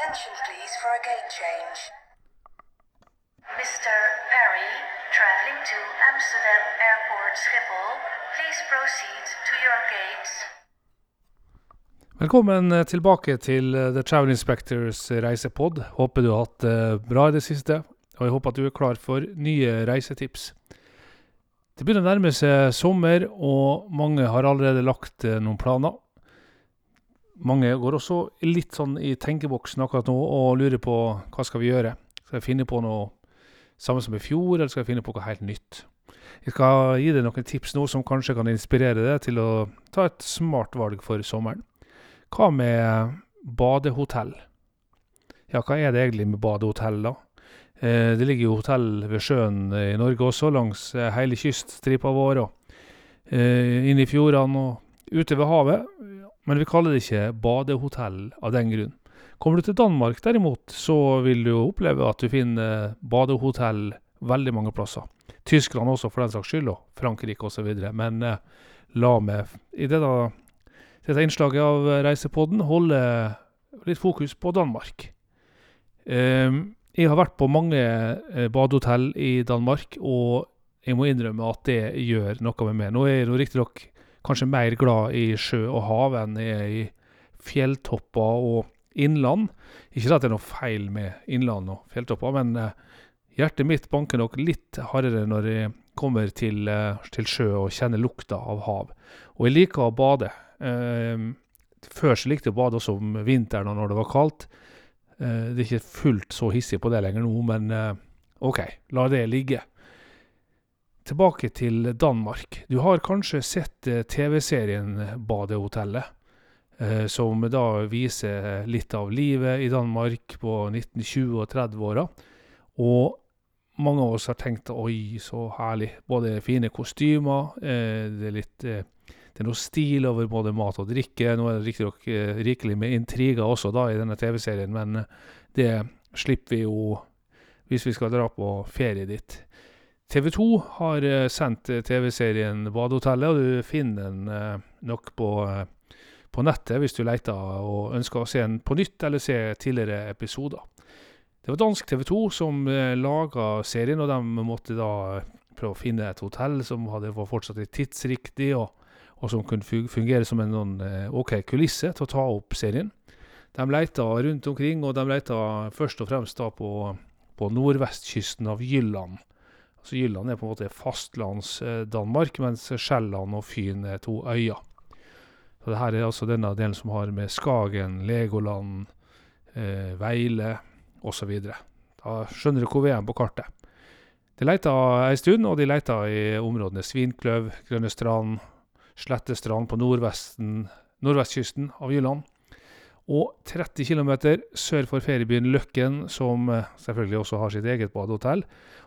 Attention please for a gate change. Mr. Perry, traveling to Amsterdam Airport Schiphol, please proceed to your gates. Velkommen eh, tilbake til eh, The Travel Inspectors reisepod. Håper du har hatt det bra i det siste, og jeg håper at du er klar for nye reisetips. Det begynner å nærme seg sommer, og mange har allerede lagt eh, noen planer. Mange går også litt sånn i tenkeboksen akkurat nå og lurer på hva skal vi gjøre. Skal jeg finne på noe samme som i fjor, eller skal jeg finne på noe helt nytt? Jeg skal gi deg noen tips nå som kanskje kan inspirere deg til å ta et smart valg for sommeren. Hva med badehotell? Ja, hva er det egentlig med badehotell, da? Eh, det ligger jo hotell ved sjøen i Norge også, langs eh, hele kyststripa vår, og eh, inne i fjordene og ute ved havet. Men vi kaller det ikke badehotell av den grunn. Kommer du til Danmark derimot, så vil du oppleve at du finner badehotell veldig mange plasser. Tyskland også, for den saks skyld, og Frankrike osv. Men eh, la meg i dette, dette innslaget av Reisepodden holde litt fokus på Danmark. Eh, jeg har vært på mange eh, badehotell i Danmark, og jeg må innrømme at det gjør noe med meg. Nå er jeg riktignok kanskje mer glad i sjø og hav enn jeg er i fjelltopper og innland. Ikke at det er noe feil med innland og fjelltopper, men eh, hjertet mitt banker nok litt hardere når jeg kommer til, eh, til sjø og kjenner lukta av hav. Og jeg liker å bade. Eh, før så likte jeg å bade også om vinteren og når det var kaldt. Eh, det er ikke fullt så hissig på det lenger nå, men OK, la det ligge. Tilbake til Danmark. Du har kanskje sett eh, TV-serien Badehotellet, eh, som da viser litt av livet i Danmark på 1920- og 30-åra. Og mange av oss har tenkt oi, så herlig. Både fine kostymer, eh, det er litt eh, det er noe stil over både mat og drikke. Nå er det riktignok eh, rikelig med intriger også da i denne TV-serien, men eh, det slipper vi jo hvis vi skal dra på ferie dit. TV 2 har eh, sendt eh, TV-serien Badehotellet, og du finner den eh, nok på, på nettet hvis du leter og ønsker å se den på nytt eller se tidligere episoder. Det var dansk TV 2 som laga serien, og de måtte da prøve å finne et hotell som hadde var fortsatt tidsriktig, og, og som kunne fungere som en sånn eh, OK kulisse til å ta opp serien. De leita rundt omkring, og de leita først og fremst da på, på nordvestkysten av Jylland. Altså Jylland er på en måte fastlands-Danmark, mens Sjælland og Fyn er to øyer. Så det her er altså denne delen som har med Skagen, Legoland, eh, Veile osv. Da skjønner du hvor vi er på kartet. De leita ei stund, og de leita i områdene Svinkløv, Grønne Strand, Slettestrand på nordvestkysten av Jylland. Og 30 km sør for feriebyen Løkken, som eh, selvfølgelig også har sitt eget badehotell.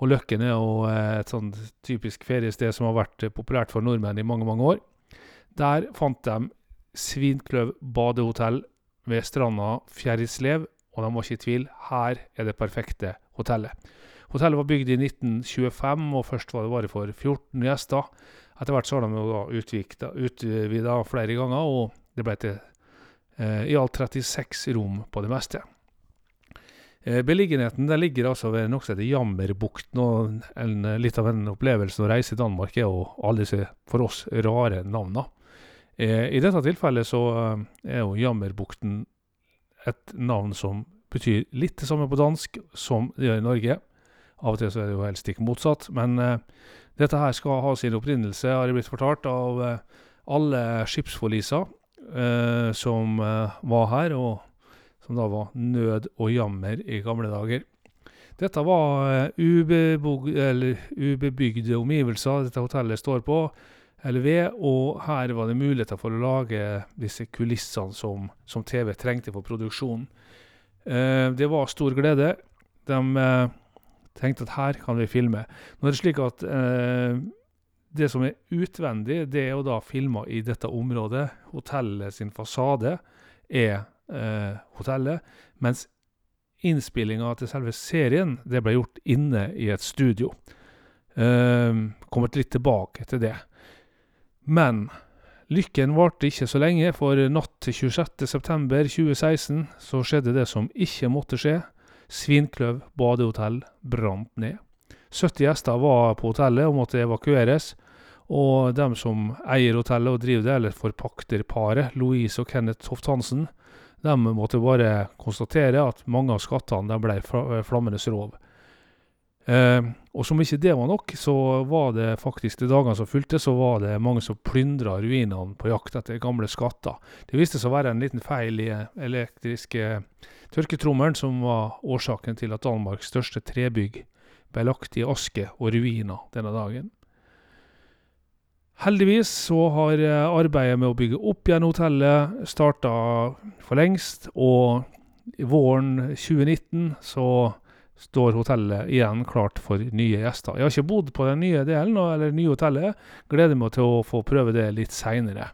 Og Løkken er jo eh, et sånn typisk feriested som har vært eh, populært for nordmenn i mange, mange år. Der fant de Svinkløv badehotell ved stranda Fjærislev, og de var ikke i tvil, her er det perfekte hotellet. Hotellet var bygd i 1925, og først var det bare for 14 gjester. Etter hvert så har de jo utvida flere ganger, og det ble til i alt 36 rom på det meste. Eh, beliggenheten ligger altså ved noe som heter Jammerbukten, og en, eh, litt av en opplevelse å reise i Danmark er jo alle disse, for oss, rare navna. Eh, I dette tilfellet så eh, er jo Jammerbukten et navn som betyr litt det samme på dansk som det gjør i Norge. Av og til så er det jo helt stikk motsatt, men eh, dette her skal ha sin opprinnelse, har jeg blitt fortalt, av eh, alle skipsforliser eh, som eh, var her, og som da var nød og jammer i gamle dager. Dette var eh, ubebygde omgivelser dette hotellet står på, eller ved, og her var det muligheter for å lage disse kulissene som, som TV trengte for produksjonen. Eh, det var stor glede. De eh, tenkte at her kan vi filme. Nå er det slik at eh, det som er utvendig, det er jo da filma i dette området. Hotellet sin fasade er eh, hotellet, mens innspillinga til selve serien det ble gjort inne i et studio. Eh, kommer litt tilbake til det. Men Lykken varte ikke så lenge, for natt til 26.9.2016 så skjedde det som ikke måtte skje. Svinkløv badehotell brant ned. 70 gjester var på hotellet og måtte evakueres. Og dem som eier hotellet og driver det, eller forpakterparet, Louise og Kenneth Hoft Hansen, de måtte bare konstatere at mange av skattene ble flammende rov. Eh, og som ikke det var nok, så var det faktisk de dagene som fulgte, så var det mange som plyndra ruinene på jakt etter gamle skatter. Det viste seg å være en liten feil i eh, elektriske tørketrommelen som var årsaken til at Danmarks største trebygg ble lagt i aske og ruiner denne dagen. Heldigvis så har eh, arbeidet med å bygge opp igjen hotellet starta for lengst, og i våren 2019 så står hotellet igjen klart for nye gjester. Jeg har ikke bodd på den nye delen, eller nye hotellet. Gleder meg til å få prøve det litt seinere.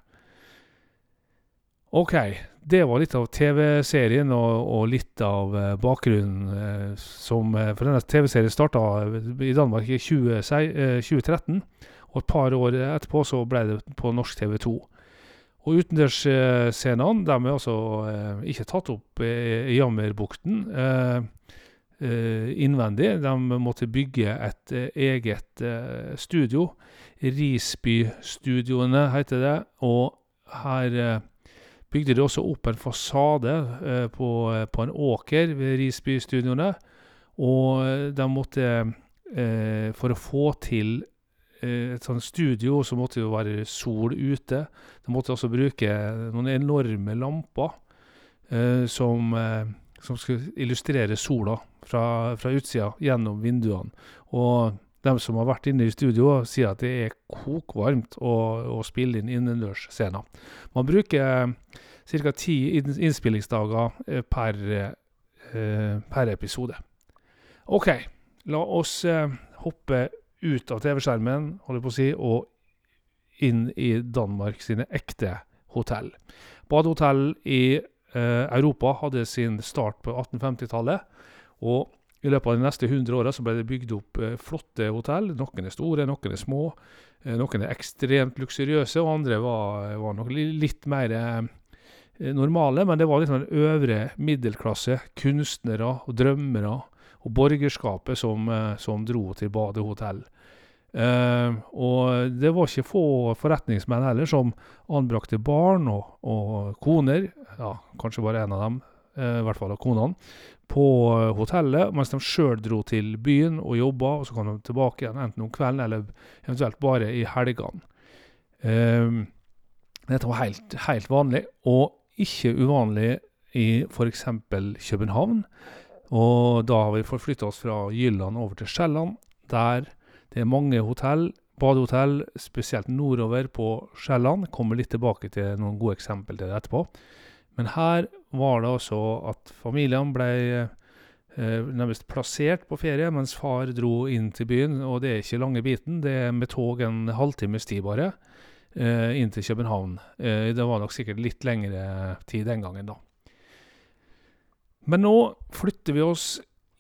Ok, det var litt av TV-serien og, og litt av eh, bakgrunnen eh, som For denne TV-serien starta i Danmark i 20, eh, 2013, og et par år etterpå så ble det på norsk TV 2. Og utendørsscenene de er altså eh, ikke tatt opp i Jammerbukten eh, eh, innvendig. De måtte bygge et eh, eget eh, studio. Risby-studioene heter det. Og her eh, bygde de også opp en fasade på, på en åker ved Risby-studioene. Og de måtte, for å få til et sånt studio, så måtte det jo være sol ute. De måtte også bruke noen enorme lamper eh, som, eh, som skulle illustrere sola fra, fra utsida gjennom vinduene. Og de som har vært inne i studio, sier at det er kokvarmt å, å spille inn innendørsscener. Man bruker ca. ti inn- innspillingsdager eh, per, eh, per episode. OK, la oss eh, hoppe ut av TV-skjermen, holder på å si, og inn i Danmark sine ekte hotell. Badehotell i eh, Europa hadde sin start på 1850-tallet, og i løpet av de neste 100 åra ble det bygd opp eh, flotte hotell. Noen er store, noen er små. Eh, noen er ekstremt luksuriøse, og andre var, var nok litt mer eh, normale. Men det var liksom en øvre middelklasse, kunstnere og drømmere og borgerskapet som, eh, som dro til badehotell. Eh, og det var ikke få forretningsmenn heller som anbrakte barn og, og koner, ja, kanskje bare en av dem, eh, i hvert fall av konene, på hotellet, mens de sjøl dro til byen og jobba, og så kom de tilbake igjen enten om kvelden eller eventuelt bare i helgene. Eh, dette var helt, helt vanlig, og ikke uvanlig i f.eks. København. Og da har vi forflytta oss fra Jylland over til Sjælland, der det er mange hotell, badehotell, spesielt nordover på Sjælland. Kommer litt tilbake til noen gode eksempel til det etterpå. Men her var det altså at familiene ble eh, nærmest plassert på ferie, mens far dro inn til byen. Og det er ikke lange biten, det er med tog en halvtimes tid bare, eh, inn til København. Eh, det var nok sikkert litt lengre tid den gangen, da. Men nå flytter vi oss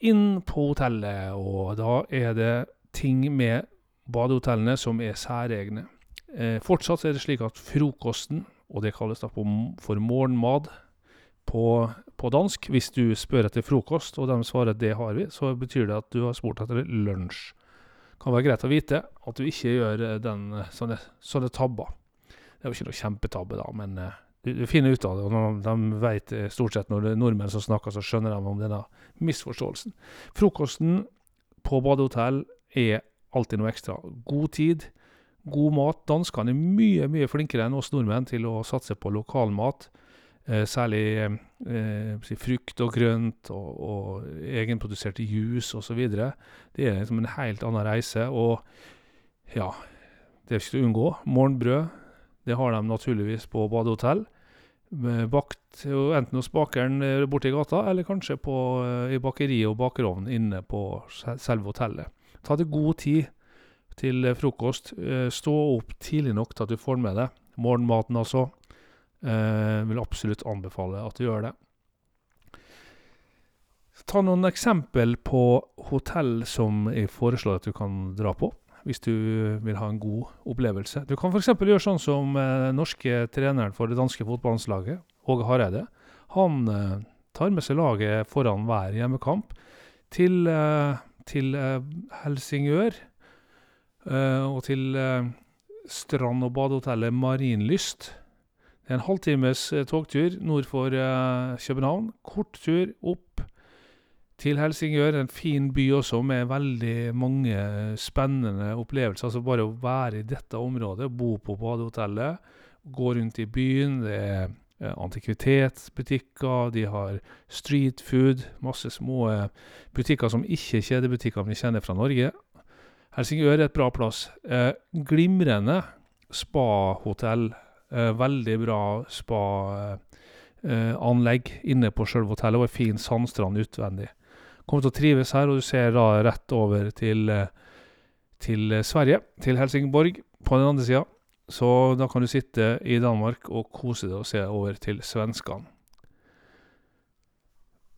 inn på hotellet, og da er det ting med badehotellene som er særegne. Eh, fortsatt er det slik at frokosten, og det kalles da for morgenmat på, på dansk, hvis du spør etter frokost, og de svarer det har vi, så betyr det at du har spurt etter lunsj. Kan være greit å vite at du ikke gjør eh, den, sånne, sånne tabber. Det er jo ikke noe kjempetabbe, da, men eh, du, du finner ut av det. Og når de vet eh, stort sett når det er nordmenn som snakker, så skjønner de om denne misforståelsen. Frokosten på badehotell er alltid noe ekstra. God tid, god mat. Danskene er mye, mye flinkere enn oss nordmenn til å satse på lokalmat. Eh, særlig eh, frukt og grønt og, og egenproduserte juice osv. Det er liksom en helt annen reise. Og ja, det er ikke til å unngå. Morgenbrød, det har de naturligvis på badehotell. Bakt enten hos bakeren eh, borti gata, eller kanskje på, eh, i bakeriet og bakerovnen inne på selve hotellet. Ta deg god tid til eh, frokost. Stå opp tidlig nok til at du får med deg morgenmaten, altså. Jeg vil absolutt anbefale at du gjør det. Ta noen eksempel på hotell som jeg foreslår at du kan dra på. Hvis du vil ha en god opplevelse. Du kan f.eks. gjøre sånn som eh, norske treneren for det danske fotballandslaget, Åge Hareide. Han eh, tar med seg laget foran hver hjemmekamp til, eh, til eh, Helsingør eh, og til eh, strand- og badehotellet Marienlyst. Det er en halvtimes togtur nord for København. Kort tur opp til Helsingør. En fin by også, med veldig mange spennende opplevelser. Altså bare å være i dette området, bo på badehotellet, gå rundt i byen. Det er eh, antikvitetsbutikker, de har street food, masse små eh, butikker som ikke er kjedebutikker vi kjenner fra Norge. Helsingør er et bra plass. Eh, glimrende spahotell. Eh, veldig bra spaanlegg inne på selve hotellet, og en fin sandstrand utvendig. Kommer til å trives her, og du ser da rett over til, eh, til eh, Sverige, til Helsingborg på den andre sida. Så da kan du sitte i Danmark og kose deg og se over til svenskene.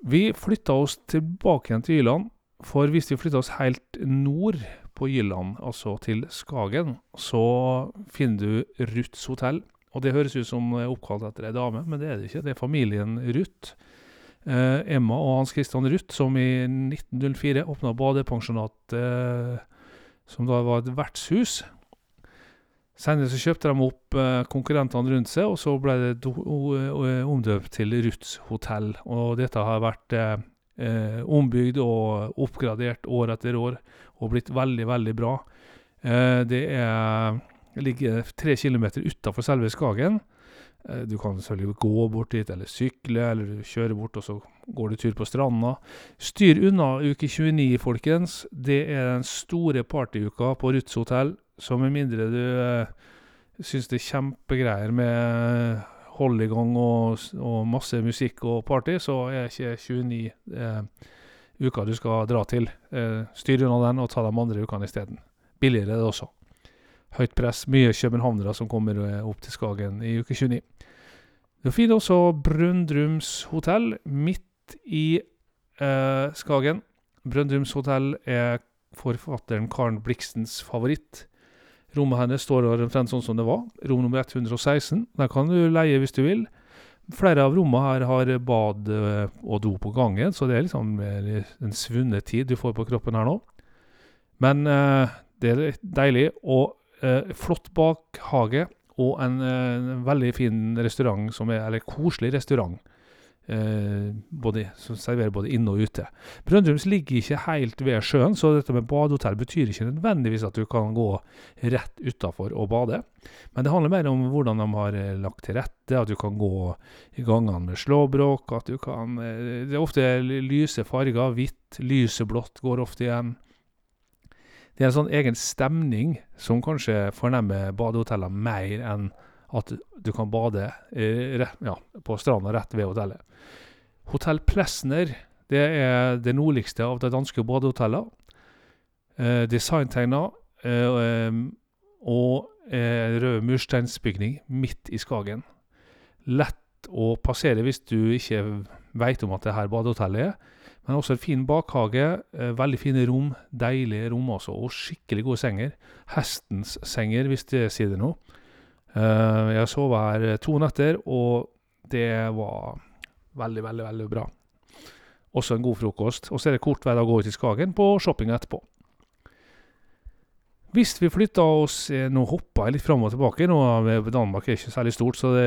Vi flytta oss tilbake igjen til Jylland, for hvis vi flytta oss helt nord på Jylland, altså til Skagen, så finner du Ruths hotell. Og det høres ut som det er oppkalt etter ei dame, men det er det ikke. Det er familien Ruth. Eh, Emma og Hans Christian Ruth, som i 1904 åpna badepensjonatet, som da var et vertshus. Senere så kjøpte de opp eh, konkurrentene rundt seg, og så ble det omdøpt til Ruths hotell. Og dette har vært eh, eh, ombygd og oppgradert år etter år, og blitt veldig, veldig bra. Eh, det er, ligger tre kilometer utafor selve Skagen. Eh, Du kan selvfølgelig gå bort dit, eller sykle, eller du kjører bort, og så går du tur på stranda. Styr unna uke 29, folkens. Det er den store partyuka på Ruths hotell. Så med mindre du eh, syns det er kjempegreier med hold i gang og, og masse musikk og party, så er ikke 29 eh, uka du skal dra til. Eh, styr unna den, og ta de andre ukene isteden. Billigere er det også. Høyt press, mye københavnere som kommer eh, opp til Skagen i uke 29. Du finner også Brøndrums hotell midt i eh, Skagen. Brøndrums hotell er forfatteren Karen Blixens favoritt. Rommet hennes står omtrent sånn som det var. Rom nummer 116. Der kan du leie hvis du vil. Flere av rommene her har bad eh, og do på gangen, så det er liksom en svunne tid du får på kroppen her nå. Men eh, det er deilig, og flott bakhage, og en eh, veldig fin restaurant, som er, eller koselig restaurant, eh, både, som serverer både inne og ute. Brøndrums ligger ikke helt ved sjøen, så dette med badehotell betyr ikke nødvendigvis at du kan gå rett utafor og bade. Men det handler mer om hvordan de har eh, lagt til rette, at du kan gå i gangene med slåbrok, at du kan eh, Det er ofte lyse farger, hvitt, lyseblått går ofte igjen. Det er en sånn egen stemning som kanskje fornemmer badehotellene mer enn at du kan bade eh, ja, på stranda rett ved hotellet. Hotell Plesner det er det nordligste av de danske badehotellene. Eh, Designtegna eh, og eh, rød mursteinsbygning midt i Skagen. Lett å passere hvis du ikke veit om at det her badehotellet er. Men også en fin bakhage, eh, veldig fine rom, deilige rom også, og skikkelig gode senger. Hestens senger, hvis det sier det noe. Eh, jeg sov her eh, to netter, og det var veldig, veldig, veldig bra. Også en god frokost. Og så er det kort vei å gå ut i Skagen på shopping etterpå. Hvis vi flytta oss Nå hoppa jeg litt fram og tilbake. Nå Danmark er ikke særlig stort, så det,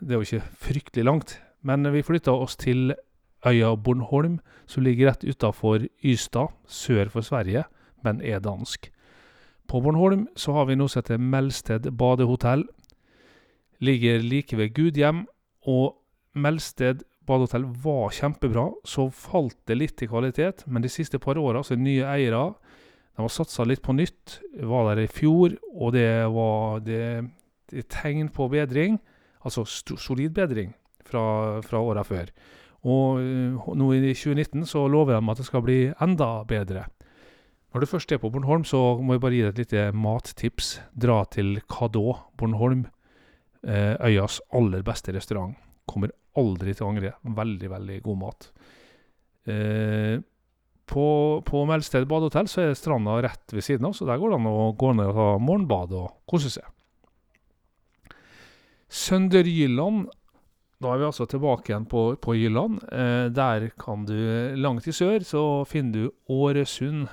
det er jo ikke fryktelig langt. Men vi flytta oss til øya Bornholm, som ligger rett utafor Ystad, sør for Sverige, men er dansk. På Bornholm så har vi noe som heter Melsted badehotell. Ligger like ved Gudhjem, og Melsted badehotell var kjempebra. Så falt det litt i kvalitet, men de siste par åra, så er nye eiere de har satsa litt på nytt. Var der i fjor, og det var det, det tegn på bedring. Altså solid bedring fra, fra åra før. Og øh, nå i 2019 så lover de at det skal bli enda bedre. Når du først er på Bornholm, så må jeg bare gi deg et lite mattips. Dra til Kadå Bornholm. Eh, øyas aller beste restaurant. Kommer aldri til å angre. Veldig, veldig god mat. Eh, på, på Melsted badehotell så er stranda rett ved siden av, så der går det an å gå ned og ta morgenbad og kose seg. Sønderjylland Da er vi altså tilbake igjen på, på Jylland. Eh, der kan du Langt i sør så finner du Åresund.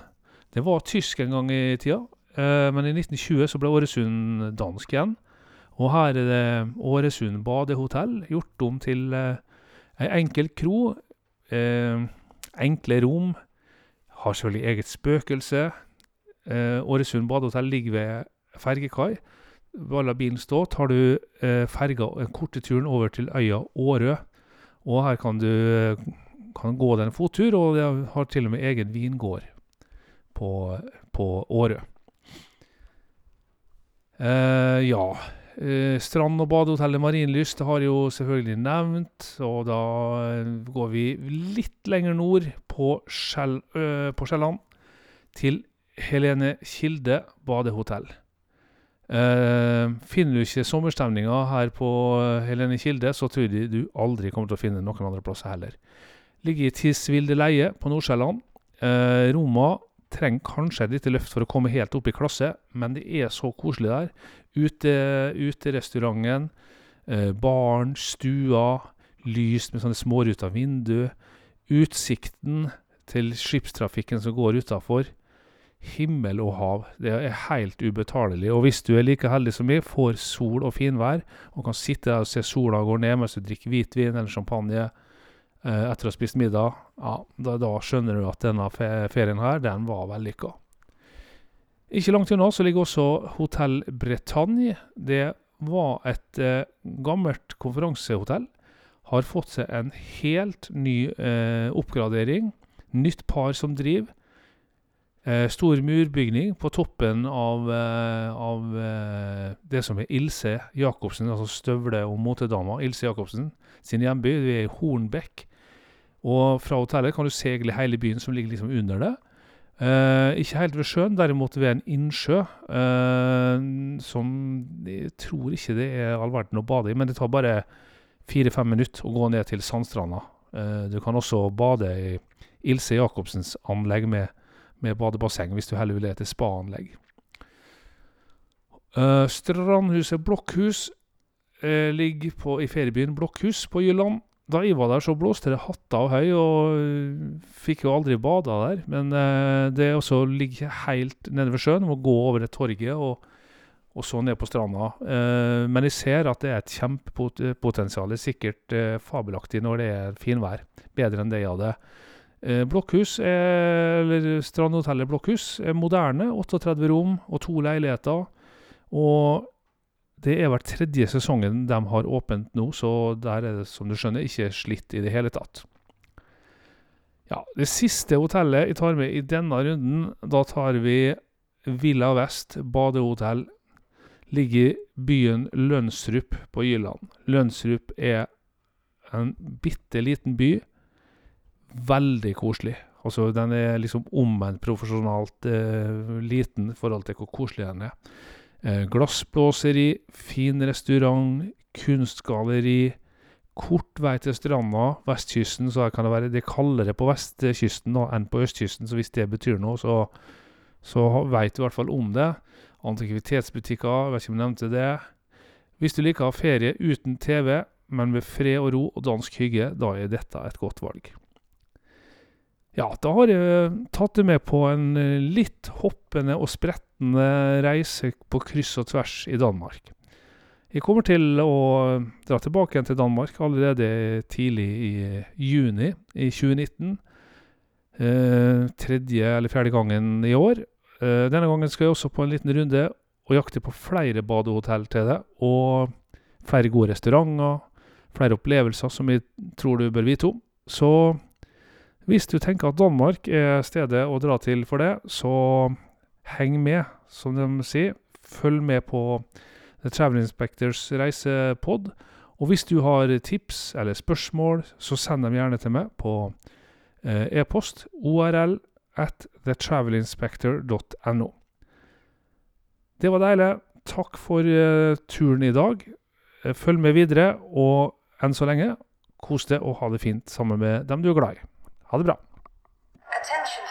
Det var tysk en gang i tida, eh, men i 1920 så ble Åresund dansk igjen. Og her er det Åresund badehotell, gjort om til eh, ei enkel kro. Eh, enkle rom. Har selvfølgelig eget spøkelse. Eh, Åresund badehotell ligger ved fergekai. Bare la bilen stå. Tar du eh, ferga den korte turen over til øya Årø. Og her kan du eh, kan gå deg en fottur, og de har til og med egen vingård på, på Årø. Eh, ja. Eh, strand- og badehotellet Marienlyst det har jeg jo selvfølgelig nevnt. Og da eh, går vi litt lenger nord på, Skjell, øh, på Skjelland, til Helene Kilde badehotell. Eh, finner du ikke sommerstemninga her på eh, Helene Kilde, så tror jeg du aldri kommer til å finne noen andre plasser heller. Ligger i Tidsvilde leie på Nordsjælland. Uh, Roma trenger kanskje et lite løft for å komme helt opp i klasse, men det er så koselig der. Ute, uterestauranten, uh, baren, stua, lyst med sånne småruter vindu. Utsikten til skipstrafikken som går utafor. Himmel og hav. Det er helt ubetalelig. Og hvis du er like heldig som meg, får sol og finvær, og kan sitte der og se sola gå ned mens du drikker hvitvin eller champagne eh, etter å ha spist middag, ja, da, da skjønner du at denne ferien her, den var vellykka. Ikke langt unna så ligger også Hotell Bretagne. Det var et eh, gammelt konferansehotell. Har fått seg en helt ny eh, oppgradering. Nytt par som driver. Eh, stor murbygning på toppen av, eh, av eh, det som er Ilse Jacobsen, altså støvle- og motedama Ilse Jacobsen sin hjemby. Vi er i Hornbekk. Og fra hotellet kan du seile hele byen som ligger liksom under det. Eh, ikke helt ved sjøen, derimot ved en innsjø, eh, som jeg tror ikke det er all verden å bade i, men det tar bare fire-fem minutter å gå ned til sandstranda. Eh, du kan også bade i Ilse Jacobsens anlegg med, med badebasseng, hvis du heller vil det til spaanlegg. Uh, Strandhuset Blokkhus uh, ligger på, i feriebyen Blokkhus på Jylland. Da jeg var der, så blåste det hatta og høy, og øh, fikk jo aldri bada der. Men uh, det også ligger helt nede ved sjøen. Må gå over det torget og, og så ned på stranda. Uh, men jeg ser at det er et kjempepotensial. Sikkert eh, fabelaktig når det er finvær. Bedre enn det jeg hadde. Eh, Blokkhus, er, eller Strandhotellet Blokkhus, er moderne. 38 rom og to leiligheter. Og det er vel tredje sesongen de har åpent nå, så der er det, som du skjønner, ikke slitt i det hele tatt. Ja, det siste hotellet jeg tar med i denne runden, da tar vi Villa Vest badehotell. Ligger i byen Lønsrup på Jylland. Lønsrup er en bitte liten by. Veldig koselig. Altså, den er liksom omvendt profesjonalt eh, liten i forhold til hvor koselig den er. Eh, glassblåseri, fin restaurant, kunstgalleri. Kort vei til stranda, vestkysten, så her kan det være Det er kaldere på vestkysten da, enn på østkysten, så hvis det betyr noe, så, så veit du i hvert fall om det. Antikvitetsbutikker, vet ikke om jeg nevnte det. Hvis du liker ferie uten TV, men med fred og ro og dansk hygge, da er dette et godt valg. Ja, da har jeg tatt det med på en eh, litt hoppende og sprettende reise på kryss og tvers i Danmark. Jeg kommer til å dra tilbake igjen til Danmark allerede tidlig i juni i 2019. Eh, tredje eller fjerde gangen i år. Eh, denne gangen skal jeg også på en liten runde og jakte på flere badehotell til deg, Og flere gode restauranter, flere opplevelser som jeg tror du bør vite om. Så hvis du tenker at Danmark er stedet å dra til for det, så heng med, som de sier. Følg med på The Travel Inspectors reisepod. Og hvis du har tips eller spørsmål, så send dem gjerne til meg på eh, e-post orl at thetravelinspector.no. Det var deilig. Takk for eh, turen i dag. Eh, følg med videre, og enn så lenge, kos deg og ha det fint sammen med dem du er glad i. Ha det bra. Attention